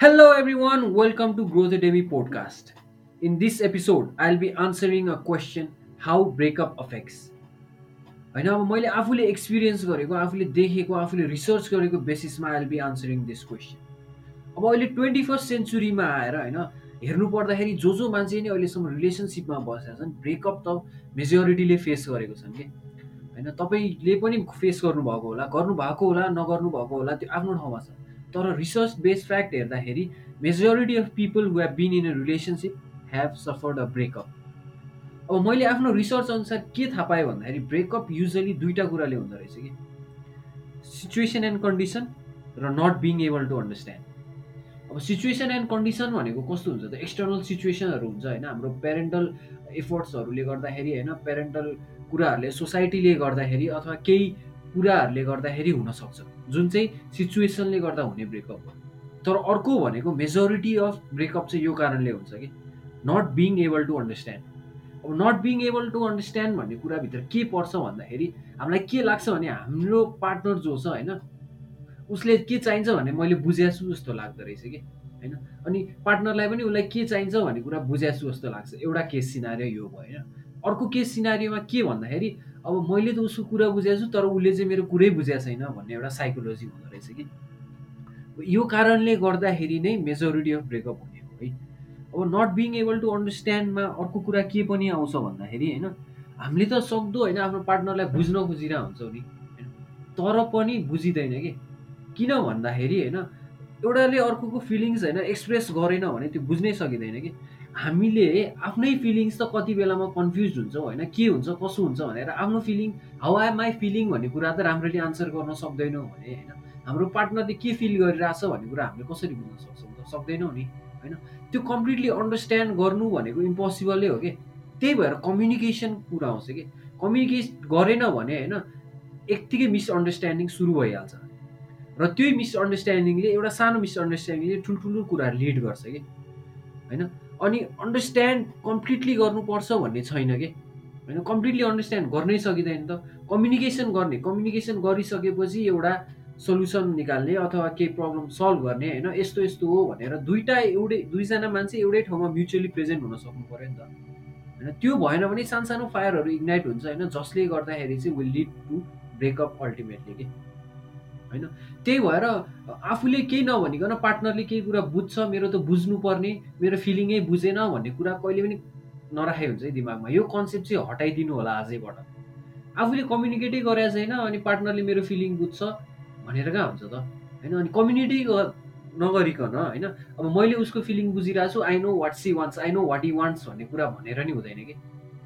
Hello, everyone. Welcome to Growth Academy podcast. In this episode, I'll be answering a question how breakup affects. होइन अब मैले आफूले experience गरेको आफूले देखेको आफूले रिसर्च गरेको बेसिसमा I'll be answering this question अब अहिले ट्वेन्टी फर्स्ट सेन्चुरीमा आएर होइन हेर्नु पर्दाखेरि जो जो मान्छे नै अहिलेसम्म रिलेसनसिपमा बसेका छन् ब्रेकअप त मेजोरिटीले फेस गरेको छन् कि होइन तपाईँले पनि फेस गर्नुभएको होला गर्नुभएको होला नगर्नु भएको होला त्यो आफ्नो ठाउँमा छ तर रिसर्च बेस्ड फ्याक्ट हेर्दाखेरि majority of people who have been in a relationship have suffered a breakup अब मैले आफ्नो रिसर्च अनुसार के थाहा पाएँ भन्दाखेरि ब्रेकअप युजली दुईवटा कुराले हुँदो रहेछ कि? सिचुएसन एन्ड कन्डिसन र not being able to understand अब सिचुएसन एन्ड कन्डिसन भनेको कस्तो हुन्छ त? एक्सटर्नल सिचुएसनहरू हुन्छ होइन? हाम्रो पेरेन्टल एफोर्ट्सहरूले गर्दाखेरि होइन? पेरेन्टल कुराहरूले सोसाइटीले गर्दाखेरि अथवा केही कुराहरूले गर्दाखेरि हुनसक्छ। जुन चाहिँ सिचुएसनले गर्दा हुने ब्रेकअप हो। तर अर्को भनेको मेजोरिटी अफ ब्रेकअप चाहिँ यो कारणले हुन्छ कि not being able to understand अब not being able to understand भन्ने कुराभित्र के पर्छ भन्दाखेरि हामीलाई के लाग्छ भने हाम्रो पार्टनर जो छ होइन उसले के चाहिन्छ भने मैले बुझेको छु जस्तो लाग्दो रहेछ कि होइन? अनि पार्टनरलाई पनि उसलाई के चाहिन्छ भन्ने कुरा बुझेको छु जस्तो लाग्छ। एउटा केस सिनारियो यो भयो। होइन अर्को केस सिनारीमा के भन्दाखेरि अब मैले त उसको कुरा बुझेको छु तर उसले चाहिँ मेरो कुरै बुझेको छैन भन्ने एउटा साइकोलोजी हुँदो रहेछ कि। यो कारणले गर्दाखेरि नै मेजोरिटी अफ ब्रेकअप हुने हो है। अब नट बिङ एबल टु अन्डरस्ट्यान्डमा अर्को कुरा के पनि आउँछ भन्दाखेरि होइन हामीले त सक्दो होइन आफ्नो पार्टनरलाई बुझ्न खोजिरहेको हुन्छौँ नि तर पनि बुझिँदैन कि। किन भन्दाखेरि होइन एउटाले अर्कोको फिलिङ्स होइन एक्सप्रेस गरेन भने त्यो बुझ्नै सकिँदैन कि। हामीले आफ्नै फिलिङ्स त कति बेलामा कन्फ्युज हुन्छौँ होइन? के हुन्छ कसो हुन्छ भनेर आफ्नो feeling how are my feeling भन्ने कुरा त राम्ररी आन्सर गर्न सक्दैनौँ भने होइन? हाम्रो पार्टनरले के फिल गरिरहेछ भन्ने कुरा हामीले कसरी बुझ्न सक्छौँ त? सक्दैनौँ नि होइन? त्यो कम्प्लिटली अन्डरस्ट्यान्ड गर्नु भनेको इम्पोसिबलै हो कि? त्यही भएर कम्युनिकेसन कुरा आउँछ कि? कम्युनिकेट गरेन भने होइन यत्तिकै मिसअन्डरस्ट्यान्डिङ सुरु भइहाल्छ। र त्यही मिसअन्डरस्ट्यान्डिङले एउटा सानो मिसअन्डरस्ट्यान्डिङले ठुल्ठुलो कुरा लिड गर्छ कि? होइन? अनि अन्डरस्ट्यान्ड कम्प्लिटली गर्नुपर्छ भन्ने छैन कि? होइन कम्प्लिटली अन्डरस्ट्यान्ड गर्नै सकिँदैन त। कम्युनिकेसन गर्ने कम्युनिकेसन गरिसकेपछि एउटा सल्युसन निकाल्ने अथवा केही प्रब्लम सल्भ गर्ने होइन यस्तो यस्तो हो भनेर दुइटा एउटै दुईजना मान्छे एउटै ठाउँमा म्युचुअली प्रेजेन्ट हुन सक्नु पऱ्यो नि त। होइन त्यो भएन भने सानसानो फायरहरू इग्नाइट हुन्छ होइन जसले गर्दाखेरि चाहिँ will lead to breakup ultimately कि? होइन? त्यही भएर आफूले केही नभनिकन पार्टनरले केही कुरा बुझ्छ मेरो त बुझ्नुपर्ने मेरो फिलिङै बुझेन भन्ने कुरा कहिले पनि नराखे हुन्छ है दिमागमा। यो कन्सेप्ट चाहिँ हटाइदिनु होला आजैबाट। आफूले कम्युनिकेटै गरेको छैन अनि पार्टनरले मेरो फिलिङ बुझ्छ भनेर कहाँ हुन्छ त? होइन? अनि कम्युनिटी नगरिकन होइन? अब मैले उसको फिलिङ बुझिरहेको छु I know what she wants I know what he wants भन्ने कुरा भनेर नि हुँदैन कि?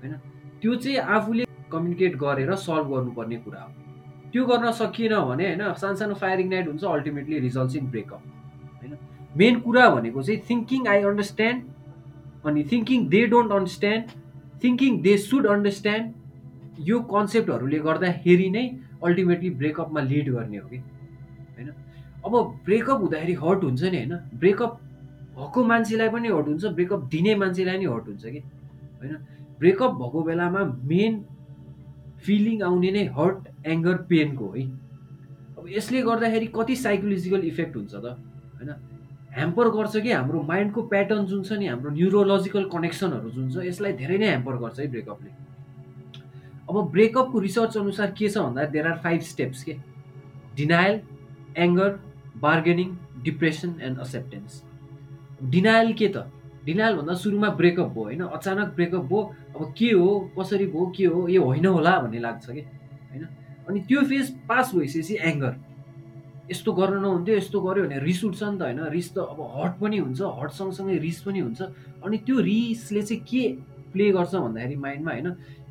होइन? त्यो चाहिँ आफूले कम्युनिकेट गरेर सल्भ गर्नुपर्ने कुरा हो। त्यो गर्न सकिएन भने होइन सानसानो फायर इग्नाइट हुन्छ अल्टिमेटली रिजल्ट्स इन ब्रेकअप होइन? मेन कुरा भनेको चाहिँ थिङ्किङ आई अन्डरस्ट्यान्ड अनि thinking they don't understand thinking they should understand यो कन्सेप्टहरूले गर्दाखेरि नै अल्टिमेटली ब्रेकअपमा लिड गर्ने हो कि? होइन? अब ब्रेकअप हुँदाखेरि हर्ट हुन्छ नि होइन? ब्रेकअप भएको मान्छेलाई पनि हर्ट हुन्छ ब्रेकअप दिने मान्छेलाई नि हर्ट हुन्छ कि? होइन? ब्रेकअप भएको बेलामा मेन फिलिङ आउने नै हर्ट एङ्गर पेनको है। अब यसले गर्दाखेरि कति साइकोलोजिकल इफेक्ट हुन्छ त? होइन? ह्याम्पर गर्छ कि हाम्रो माइन्डको प्याटर्न जुन छ नि हाम्रो न्युरोलोजिकल कनेक्सनहरू जुन छ यसलाई धेरै नै ह्याम्पर गर्छ है ब्रेकअपले। अब ब्रेकअपको रिसर्च अनुसार के छ भन्दा देयर आर फाइभ स्टेप्स के? Denial anger bargaining depression and acceptance denial के त? डिनायल भन्दा सुरुमा ब्रेकअप भयो होइन? अचानक ब्रेकअप भयो अब के हो? कसरी भयो? के हो? यो होइन होला भन्ने लाग्छ कि? होइन? अनि त्यो फेज पास भइसकेपछि एङ्गर यस्तो गर्न नहुन्थ्यो यस्तो गऱ्यो भने रिस उठ्छ नि त होइन? रिस त अब हट पनि हुन्छ हट सँगसँगै रिस पनि हुन्छ। अनि त्यो रिसले चाहिँ के प्ले गर्छ भन्दाखेरि माइन्डमा होइन?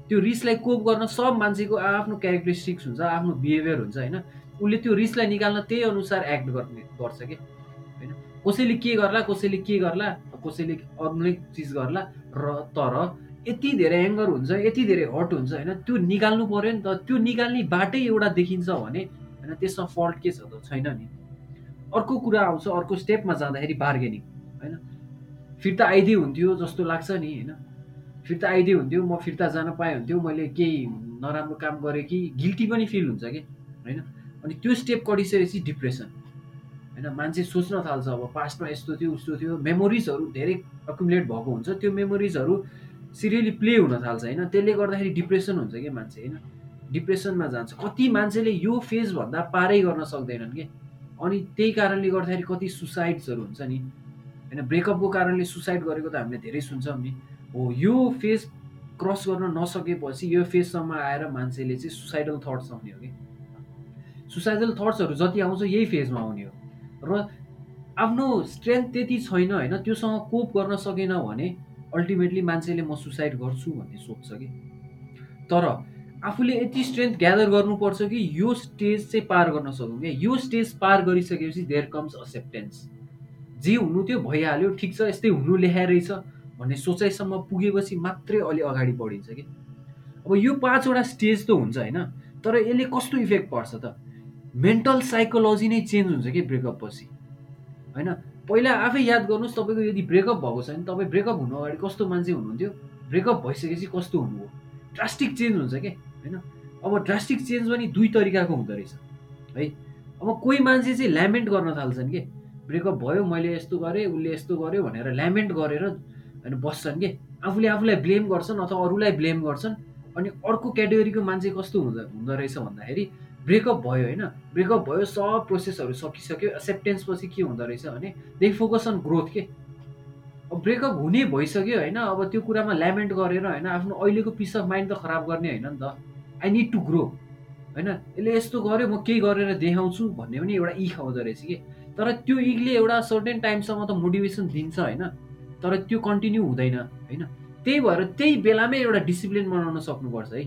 त्यो रिसलाई कोप गर्न सब मान्छेको आफ्नो क्यारेक्टरिस्टिक्स हुन्छ आफ्नो बिहेभियर हुन्छ होइन? उसले त्यो रिसलाई निकाल्न त्यही अनुसार एक्ट गर्ने गर्छ कि? कसैले के गर्ला कसैले के गर्ला कसैले अर्कै चिज गर्ला र तर यति धेरै एङ्गर हुन्छ यति धेरै हट हुन्छ होइन त्यो निकाल्नु पऱ्यो नि त। त्यो निकाल्ने बाटै एउटा देखिन्छ भने होइन त्यसमा फल्ट के छ त? छैन नि। अर्को कुरा आउँछ अर्को स्टेपमा जाँदाखेरि बार्गेनिङ होइन। फिर्ता आइदिए हुन्थ्यो जस्तो लाग्छ नि होइन। फिर्ता आइदिए हुन्थ्यो म फिर्ता जान पाएँ हुन्थ्यो मैले केही नराम्रो काम गरेँ कि गिल्टी पनि फिल हुन्छ कि होइन। अनि त्यो स्टेप कटिसकेपछि डिप्रेसन होइन मान्छे सोच्न थाल्छ अब पास्टमा यस्तो थियो उस्तो थियो मेमोरिजहरू धेरै अकुमुलेट भएको हुन्छ। त्यो मेमोरिजहरू सिरियली प्ले हुन थाल्छ होइन? त्यसले गर्दाखेरि डिप्रेसन हुन्छ कि मान्छे होइन? डिप्रेसनमा जान्छ। कति मान्छेले यो फेजभन्दा पारै गर्न सक्दैनन् कि? अनि त्यही कारणले गर्दाखेरि कति सुसाइड्सहरू हुन्छ नि। होइन ब्रेकअपको कारणले सुसाइड गरेको त हामीले धेरै सुन्छौँ नि। हो यो फेज क्रस गर्न नसकेपछि यो फेजसम्म आएर मान्छेले चाहिँ सुसाइडल थट्स आउने हो कि? सुसाइडल थट्सहरू जति आउँछ यही फेजमा आउने हो। र आफ्नो स्ट्रेन्थ त्यति छैन होइन? त्योसँग कोप गर्न सकेन भने अल्टिमेटली मान्छेले म सुसाइड गर्छु भन्ने सोध्छ कि? तर आफूले यति स्ट्रेन्थ ग्यादर गर्नुपर्छ कि यो स्टेज चाहिँ पार गर्न सकौँ क्या? यो स्टेज पार गरिसकेपछि देयर कम्स एक्सेप्टेन्स जे हुनु त्यो भइहाल्यो ठिक छ यस्तै हुनु लेखाइरहेछ भन्ने सोचाइसम्म पुगेपछि मात्रै अलि अगाडि बढिन्छ कि? अब यो पाँचवटा स्टेज त हुन्छ होइन? तर यसले कस्तो इफेक्ट पर्छ त? मेन्टल साइकोलोजी नै चेन्ज हुन्छ कि ब्रेकअप पछि? होइन? पहिला आफै याद गर्नुहोस् तपाईँको यदि ब्रेकअप भएको छ भने तपाईँ ब्रेकअप हुनु अगाडि कस्तो मान्छे हुनुहुन्थ्यो? ब्रेकअप भइसकेपछि कस्तो हुनुभयो? ड्रास्टिक चेन्ज हुन्छ कि? होइन? अब ड्रास्टिक चेन्ज पनि दुई तरिकाको हुँदो रहेछ। है? अब कोही मान्छे चाहिँ ल्यामेन्ट गर्न थाल्छन् कि? ब्रेकअप भयो मैले यस्तो गरेँ उसले यस्तो गर्यो भनेर ल्यामेन्ट गरेर होइन बस्छन् कि? आफूले आफूलाई ब्लेम गर्छन् अथवा अरूलाई ब्लेम गर्छन् अनि अर्को क्याटेगोरीको मान्छे कस्तो हुँदो हुँदो रहेछ भन्दाखेरि ब्रेकअप भयो होइन। ब्रेकअप भयो सब प्रोसेसहरू सकिसक्यो। एक्सेप्टेन्स पछि के हुँदो रहेछ भने दे फोकस अन ग्रोथ के? अब ब्रेकअप हुने भइसक्यो होइन अब त्यो कुरामा ल्यामेन्ट गरेर होइन आफ्नो अहिलेको पिस अफ माइन्ड त खराब गर्ने होइन नि त। आई निड टु ग्रो होइन? यसले यस्तो गर्यो म केही गरेर देखाउँछु भन्ने पनि एउटा इख आउँदो रहेछ कि? तर त्यो इगले एउटा सर्टेन टाइमसम्म त मोटिभेसन दिन्छ होइन। तर त्यो कन्टिन्यू हुँदैन होइन? त्यही भएर त्यही बेलामै एउटा डिसिप्लिन बनाउन सक्नुपर्छ है।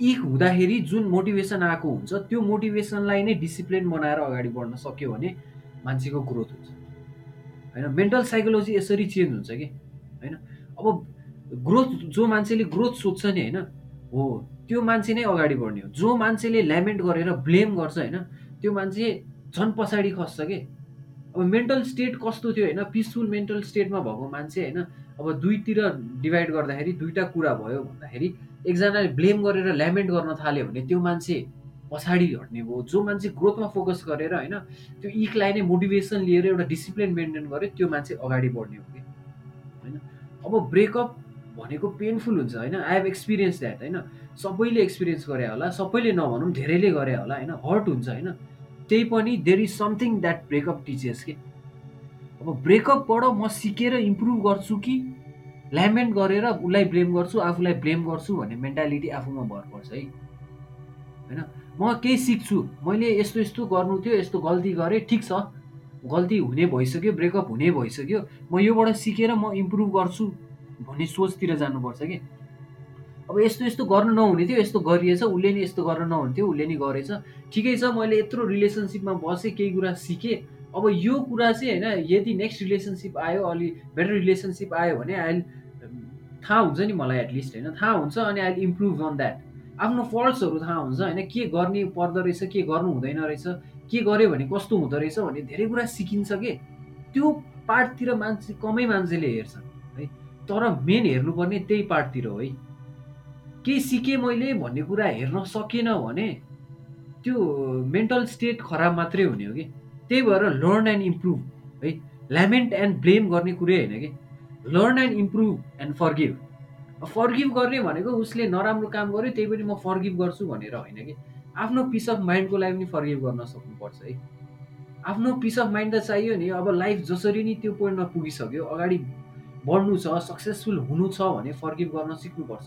इख हुँदाखेरि जुन मोटिभेसन आएको हुन्छ त्यो मोटिभेसनलाई नै डिसिप्लिन बनाएर अगाडि बढ्न सक्यो भने मान्छेको ग्रोथ हुन्छ। होइन? मेन्टल साइकोलोजी यसरी चेन्ज हुन्छ कि? होइन? अब ग्रोथ जो मान्छेले ग्रोथ सोध्छ नि होइन? हो त्यो मान्छे नै अगाडि बढ्ने हो। जो मान्छेले ल्यामेन्ट गरेर ब्लेम गर्छ होइन? त्यो मान्छे झन् पछाडि खस्छ कि? अब मेन्टल स्टेट कस्तो थियो होइन? पिसफुल मेन्टल स्टेटमा भएको मान्छे होइन? अब दुईतिर डिभाइड गर्दाखेरि दुईवटा कुरा भयो भन्दाखेरि एकजनाले ब्लेम गरेर ल्यामेन्ट गर्न थाल्यो भने त्यो मान्छे पछाडि हट्ने भयो जो मान्छे ग्रोथमा फोकस गरेर होइन? त्यो इकलाई नै मोटिभेसन लिएर एउटा डिसिप्लिन मेन्टेन गर्यो त्यो मान्छे अगाडि बढ्ने हो कि? होइन? अब ब्रेकअप भनेको पेनफुल हुन्छ होइन? आई हेभ एक्सपिरियन्स द्याट होइन? सबैले एक्सपिरियन्स गरे होला सबैले नभनौँ धेरैले गरे होला होइन? हर्ट हुन्छ होइन? त्यही पनि there is something that breakup teaches कि? अब ब्रेकअपबाट म सिकेर इम्प्रुभ गर्छु कि? ल्यामेन्ट गरेर उसलाई ब्लेम गर्छु आफूलाई ब्लेम गर्छु भन्ने मेन्टालिटी आफूमा भर पर्छ है। होइन? म केही सिक्छु। मैले यस्तो यस्तो गर्नु थियो यस्तो गल्ती गरेँ ठिक छ। गल्ती हुने भइसक्यो ब्रेकअप हुने भइसक्यो। म योबाट सिकेर म इम्प्रुभ गर्छु भन्ने सोचतिर जानुपर्छ कि? अब यस्तो यस्तो गर्न नहुने थियो यस्तो गरिएछ उसले नि यस्तो गर्न नहुन्थ्यो उसले नि गरेछ। ठिकै छ मैले यत्रो रिलेसनसिपमा बसेँ केही कुरा सिकेँ। अब यो कुरा चाहिँ होइन यदि नेक्स्ट रिलेसनसिप आयो अलि बेटर रिलेसनसिप आयो भने अहिले थाहा हुन्छ नि मलाई एटलिस्ट होइन। थाहा हुन्छ अनि अहिले इम्प्रुभ अन द्याट आफ्नो फल्ट्सहरू थाहा हुन्छ होइन के गर्ने पर्दो रहेछ के गर्नु हुँदैन रहेछ के गर्यो भने कस्तो हुँदो रहेछ भन्ने धेरै कुरा सिकिन्छ कि। त्यो पार्टतिर मान्छे कमै मान्छेले हेर्छ है। तर मेन हेर्नुपर्ने त्यही पार्टतिर हो है। केही सिकेँ मैले भन्ने कुरा हेर्न सकेन भने त्यो मेन्टल स्टेट खराब मात्रै हुने हो कि? त्यही भएर लर्न एन्ड इम्प्रुभ है? ल्यामेन्ट एन्ड ब्लेम गर्ने कुरै होइन कि? Learn and improve and forgive forgive गर्ने भनेको उसले नराम्रो काम गर्यो त्यही पनि म फर्गिभ गर्छु भनेर होइन कि? आफ्नो पिस अफ माइन्डको लागि पनि फर्गिभ गर्न सक्नुपर्छ है? आफ्नो पिस अफ माइन्ड त चाहियो नि अब लाइफ जसरी नै त्यो पोइन्टमा पुगिसक्यो अगाडि बढ्नु छ सक्सेसफुल हुनु छ भने फर्गिभ गर्न सिक्नुपर्छ।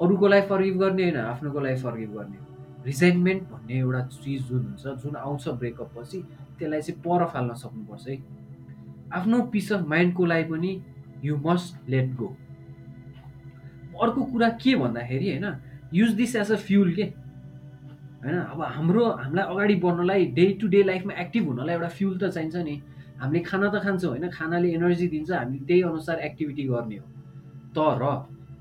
अरूको लागि फर्गिभ गर्ने होइन आफ्नोको लागि फर्गिभ गर्ने। रिजाइनमेन्ट भन्ने एउटा चिज जुन हुन्छ जुन आउँछ ब्रेकअप पछि त्यसलाई चाहिँ पर फाल्न सक्नुपर्छ है। आफ्नो पिस अफ माइन्डको लागि पनि यु मस्ट लेट गो अर्को कुरा के भन्दाखेरि होइन use this as a fuel के? होइन अब हाम्रो हामीलाई अगाडि बढ्नलाई डे टु डे लाइफमा एक्टिभ हुनलाई एउटा फ्युल त चाहिन्छ नि। हामीले खाना त खान्छौँ होइन खानाले एनर्जी दिन्छ हामीले त्यही अनुसार एक्टिभिटी गर्ने हो। तर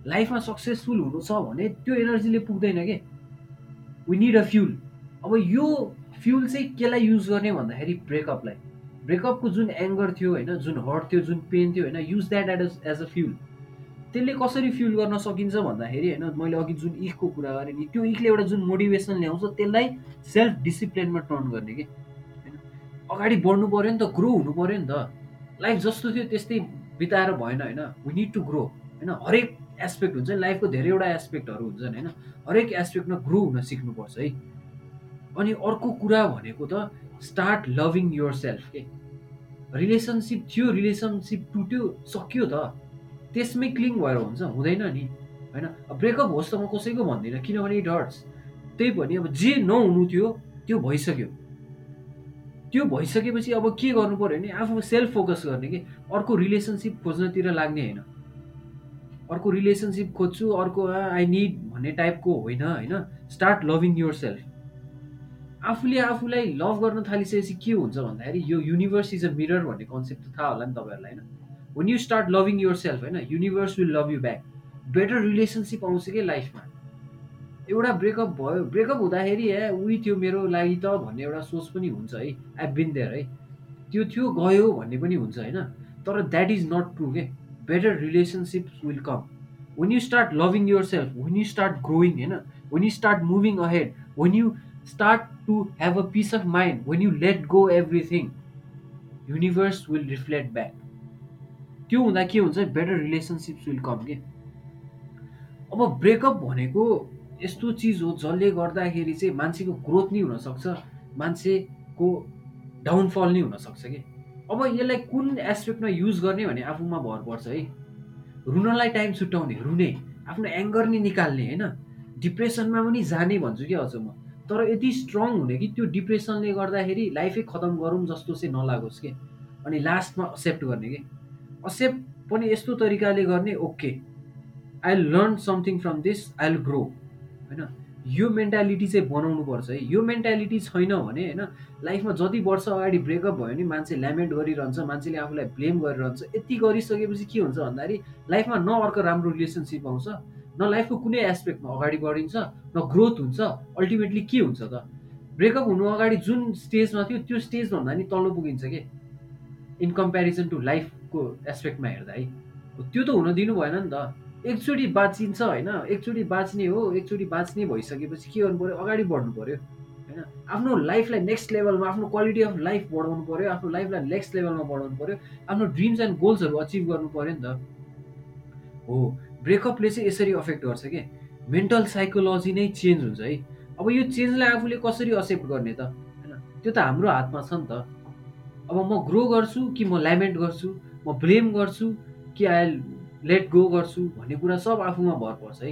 लाइफमा सक्सेसफुल हुनु छ भने त्यो एनर्जीले पुग्दैन के? वी निड अ फ्युल अब यो फ्युल चाहिँ केलाई युज गर्ने भन्दाखेरि ब्रेकअपलाई ब्रेकअपको जुन एङ्गर थियो होइन जुन हर्ट थियो जुन पेन थियो होइन use that as as a fuel त्यसले कसरी फ्युल गर्न सकिन्छ भन्दाखेरि होइन मैले अघि जुन इखको कुरा गरेँ नि त्यो इखले एउटा जुन मोटिभेसन ल्याउँछ त्यसलाई सेल्फ डिसिप्लिनमा टर्न गर्ने कि? होइन? अगाडि बढ्नु पऱ्यो नि त ग्रो हुनु पऱ्यो नि त. लाइफ जस्तो थियो त्यस्तै बिताएर भएन होइन। वी निड टु ग्रो होइन? हरेक एस्पेक्ट हुन्छ लाइफको धेरैवटा एस्पेक्टहरू हुन्छन् होइन? हरेक एस्पेक्टमा ग्रो हुन सिक्नुपर्छ है? अनि अर्को कुरा भनेको त स्टार्ट लभिङ युर सेल्फ के? रिलेसनसिप थियो रिलेसनसिप टुट्यो सक्यो त। त्यसमै क्लिङ भएर हुन्छ हुँदैन नि होइन? ब्रेकअप होस् त म कसैको भन्दिनँ किनभने इट हर्ट्स त्यही पनि अब जे नहुनु थियो त्यो भइसक्यो। त्यो भइसकेपछि अब के गर्नु पऱ्यो भने आफू सेल्फ फोकस गर्ने कि? अर्को रिलेसनसिप खोज्नतिर लाग्ने होइन? अर्को रिलेसनसिप खोज्छु अर्को आई निड भन्ने टाइपको होइन होइन? स्टार्ट लभिङ युर सेल्फ आफूले आफूलाई लभ गर्न थालिसकेपछि के हुन्छ भन्दाखेरि यो युनिभर्स इज अ मिरर भन्ने कन्सेप्ट त थाहा होला नि तपाईँहरूलाई होइन? When you start loving yourself होइन universe will love you back better relationship आउँछ कि लाइफमा एउटा ब्रेकअप भयो ब्रेकअप हुँदाखेरि ए उही थियो मेरो लागि त भन्ने एउटा सोच पनि हुन्छ है? आई बिन देयर है? त्यो थियो गयो भन्ने पनि हुन्छ होइन? तर द्याट इज नट ट्रु के? Better relationship will come when you start loving yourself when you start growing होइन when you start moving ahead when you start to have a peace of mind when you let go everything universe will reflect back त्यो हुँदा के हुन्छ better relationships will कम के अब breakup भनेको यस्तो चिज हो जसले गर्दाखेरि चाहिँ मान्छेको ग्रोथ नै हुनसक्छ मान्छेको डाउनफल नै हुनसक्छ कि अब यसलाई कुन एस्पेक्टमा युज गर्ने भने आफूमा भर पर्छ है? रुनलाई टाइम छुट्याउने रुने आफ्नो एङ्गर नै निकाल्ने होइन? डिप्रेसनमा पनि जाने भन्छु कि अझ म। तर यति स्ट्रङ हुने कि त्यो डिप्रेसनले गर्दाखेरि लाइफै खतम गरौँ जस्तो चाहिँ नलागोस् कि? अनि लास्टमा एक्सेप्ट गर्ने कि? एक्सेप्ट पनि यस्तो तरिकाले गर्ने okay I learn something from this I grow होइन? यो मेन्टालिटी चाहिँ बनाउनु पर्छ है। यो मेन्टालिटी छैन भने होइन लाइफमा जति वर्ष अगाडि ब्रेकअप भयो भने मान्छे ल्यामेन्ट गरिरहन्छ मान्छेले आफूलाई ब्लेम गरिरहन्छ यति गरिसकेपछि के हुन्छ भन्दाखेरि लाइफमा न अर्को राम्रो रिलेसनसिप आउँछ न लाइफको कुनै एस्पेक्टमा अगाडि बढिन्छ न ग्रोथ हुन्छ अल्टिमेटली के हुन्छ त? ब्रेकअप हुनु अगाडि जुन स्टेजमा थियो त्यो स्टेजभन्दा नि तल्लो पुगिन्छ कि? इन कम्पेरिजन टु लाइफको एस्पेक्टमा हेर्दा है। त्यो त हुन दिनु भएन नि त। एकचोटि बाँचिन्छ होइन एकचोटि बाँच्ने हो एकचोटि बाँच्ने भइसकेपछि के गर्नु पऱ्यो अगाडि बढ्नु पऱ्यो होइन? आफ्नो लाइफलाई नेक्स्ट लेभलमा आफ्नो क्वालिटी अफ लाइफ बढाउनु पऱ्यो आफ्नो लाइफलाई नेक्स्ट लेभलमा बढाउनु पऱ्यो आफ्नो ड्रिम्स एन्ड गोल्सहरू अचिभ गर्नु पऱ्यो नि त। हो ब्रेकअपले चाहिँ यसरी अफेक्ट गर्छ कि? मेन्टल साइकोलोजी नै चेन्ज हुन्छ है। अब यो चेन्जलाई आफूले कसरी एक्सेप्ट गर्ने त? होइन? त्यो त हाम्रो हातमा छ नि त। अब म ग्रो गर्छु कि म ल्यामेन्ट गर्छु म ब्लेम गर्छु कि आई लेट गो गर्छु भन्ने कुरा सब आफूमा भर पर्छ है।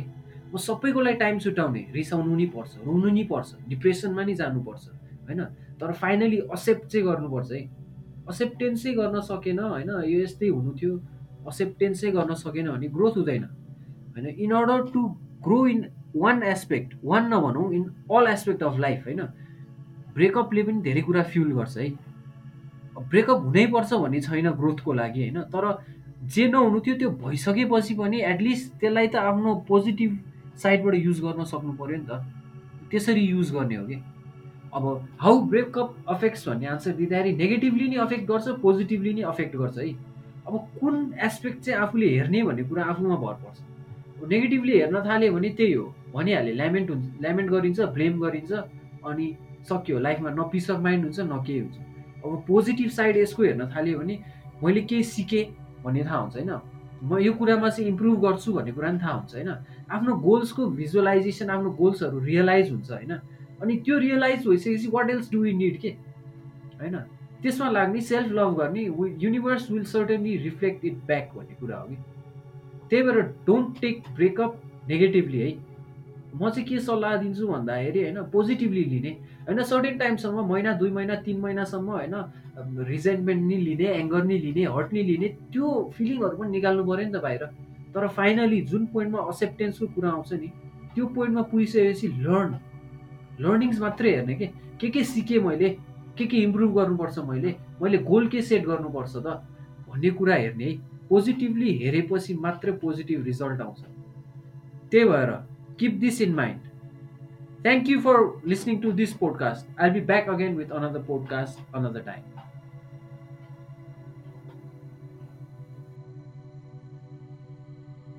म सबैको लागि टाइम छुट्याउने रिसाउनु नि पर्छ रुनु नि पर्छ डिप्रेसनमा नि जानुपर्छ होइन? तर फाइनली असेप्ट चाहिँ गर्नुपर्छ है। असेप्टेन्सै गर्न सकेन होइन? यो यस्तै हुनु थियो। असेप्टेन्सै गर्न सकेन भने ग्रोथ हुँदैन होइन? In order to grow in one aspect one नभनौँ in all aspect of life होइन? ब्रेकअपले पनि धेरै कुरा फ्युल गर्छ है। ब्रेकअप हुनैपर्छ भन्ने छैन ग्रोथको लागि होइन? तर जे नहुनु थियो त्यो भइसकेपछि पनि एटलिस्ट त्यसलाई त आफ्नो पोजिटिभ साइडबाट युज गर्न सक्नु पऱ्यो नि त। त्यसरी युज गर्ने हो कि? अब हाउ ब्रेकअप अफेक्ट्स भन्ने आन्सर दिँदाखेरि नेगेटिभली नै अफेक्ट गर्छ पोजिटिभली नै अफेक्ट गर्छ है। अब कुन एस्पेक्ट चाहिँ आफूले हेर्ने भन्ने कुरा आफूमा भर पर्छ। नेगेटिभली हेर्न थाल्यो भने त्यही हो भनिहालेँ ल्यामेन्ट हुन्छ ल्यामेन्ट गरिन्छ ब्लेम गरिन्छ अनि सक्यो लाइफमा न पिस अफ माइन्ड हुन्छ न केही हुन्छ। अब पोजिटिभ साइड यसको हेर्न थाल्यो भने मैले केही सिकेँ भन्ने थाहा हुन्छ होइन म यो कुरामा चाहिँ इम्प्रुभ गर्छु भन्ने कुरा पनि थाहा हुन्छ होइन आफ्नो गोल्सको भिजुअलाइजेसन आफ्नो गोल्सहरू रियलाइज हुन्छ होइन? अनि त्यो रियलाइज भइसकेपछि what else do you need के? होइन? त्यसमा लाग्ने सेल्फ लभ गर्ने universe will certainly reflect it back भन्ने कुरा हो कि? त्यही भएर डोन्ट टेक ब्रेकअप नेगेटिभली है? म चाहिँ के सल्लाह दिन्छु भन्दाखेरि होइन पोजिटिभली लिने। होइन सर्टेन टाइमसम्म महिना दुई महिना तिन महिनासम्म होइन रिजेन्टमेन्ट नि लिने एङ्गर नि लिने हर्ट नि लिने त्यो फिलिङहरू पनि निकाल्नु पऱ्यो नि त बाहिर। तर फाइनली जुन पोइन्टमा एक्सेप्टेन्सको कुरा आउँछ नि त्यो पोइन्टमा पुगिसकेपछि लर्न लर्निङ्स मात्रै हेर्ने के? के के सिकेँ मैले? के के इम्प्रुभ गर्नुपर्छ मैले? मैले गोल के सेट गर्नुपर्छ त? भन्ने कुरा हेर्ने। है पोजिटिभली हेरेपछि मात्रै पोजिटिभ रिजल्ट आउँछ। त्यही भएर Keep this in mind. Thank you for listening to this podcast. I'll be back again with another podcast another time.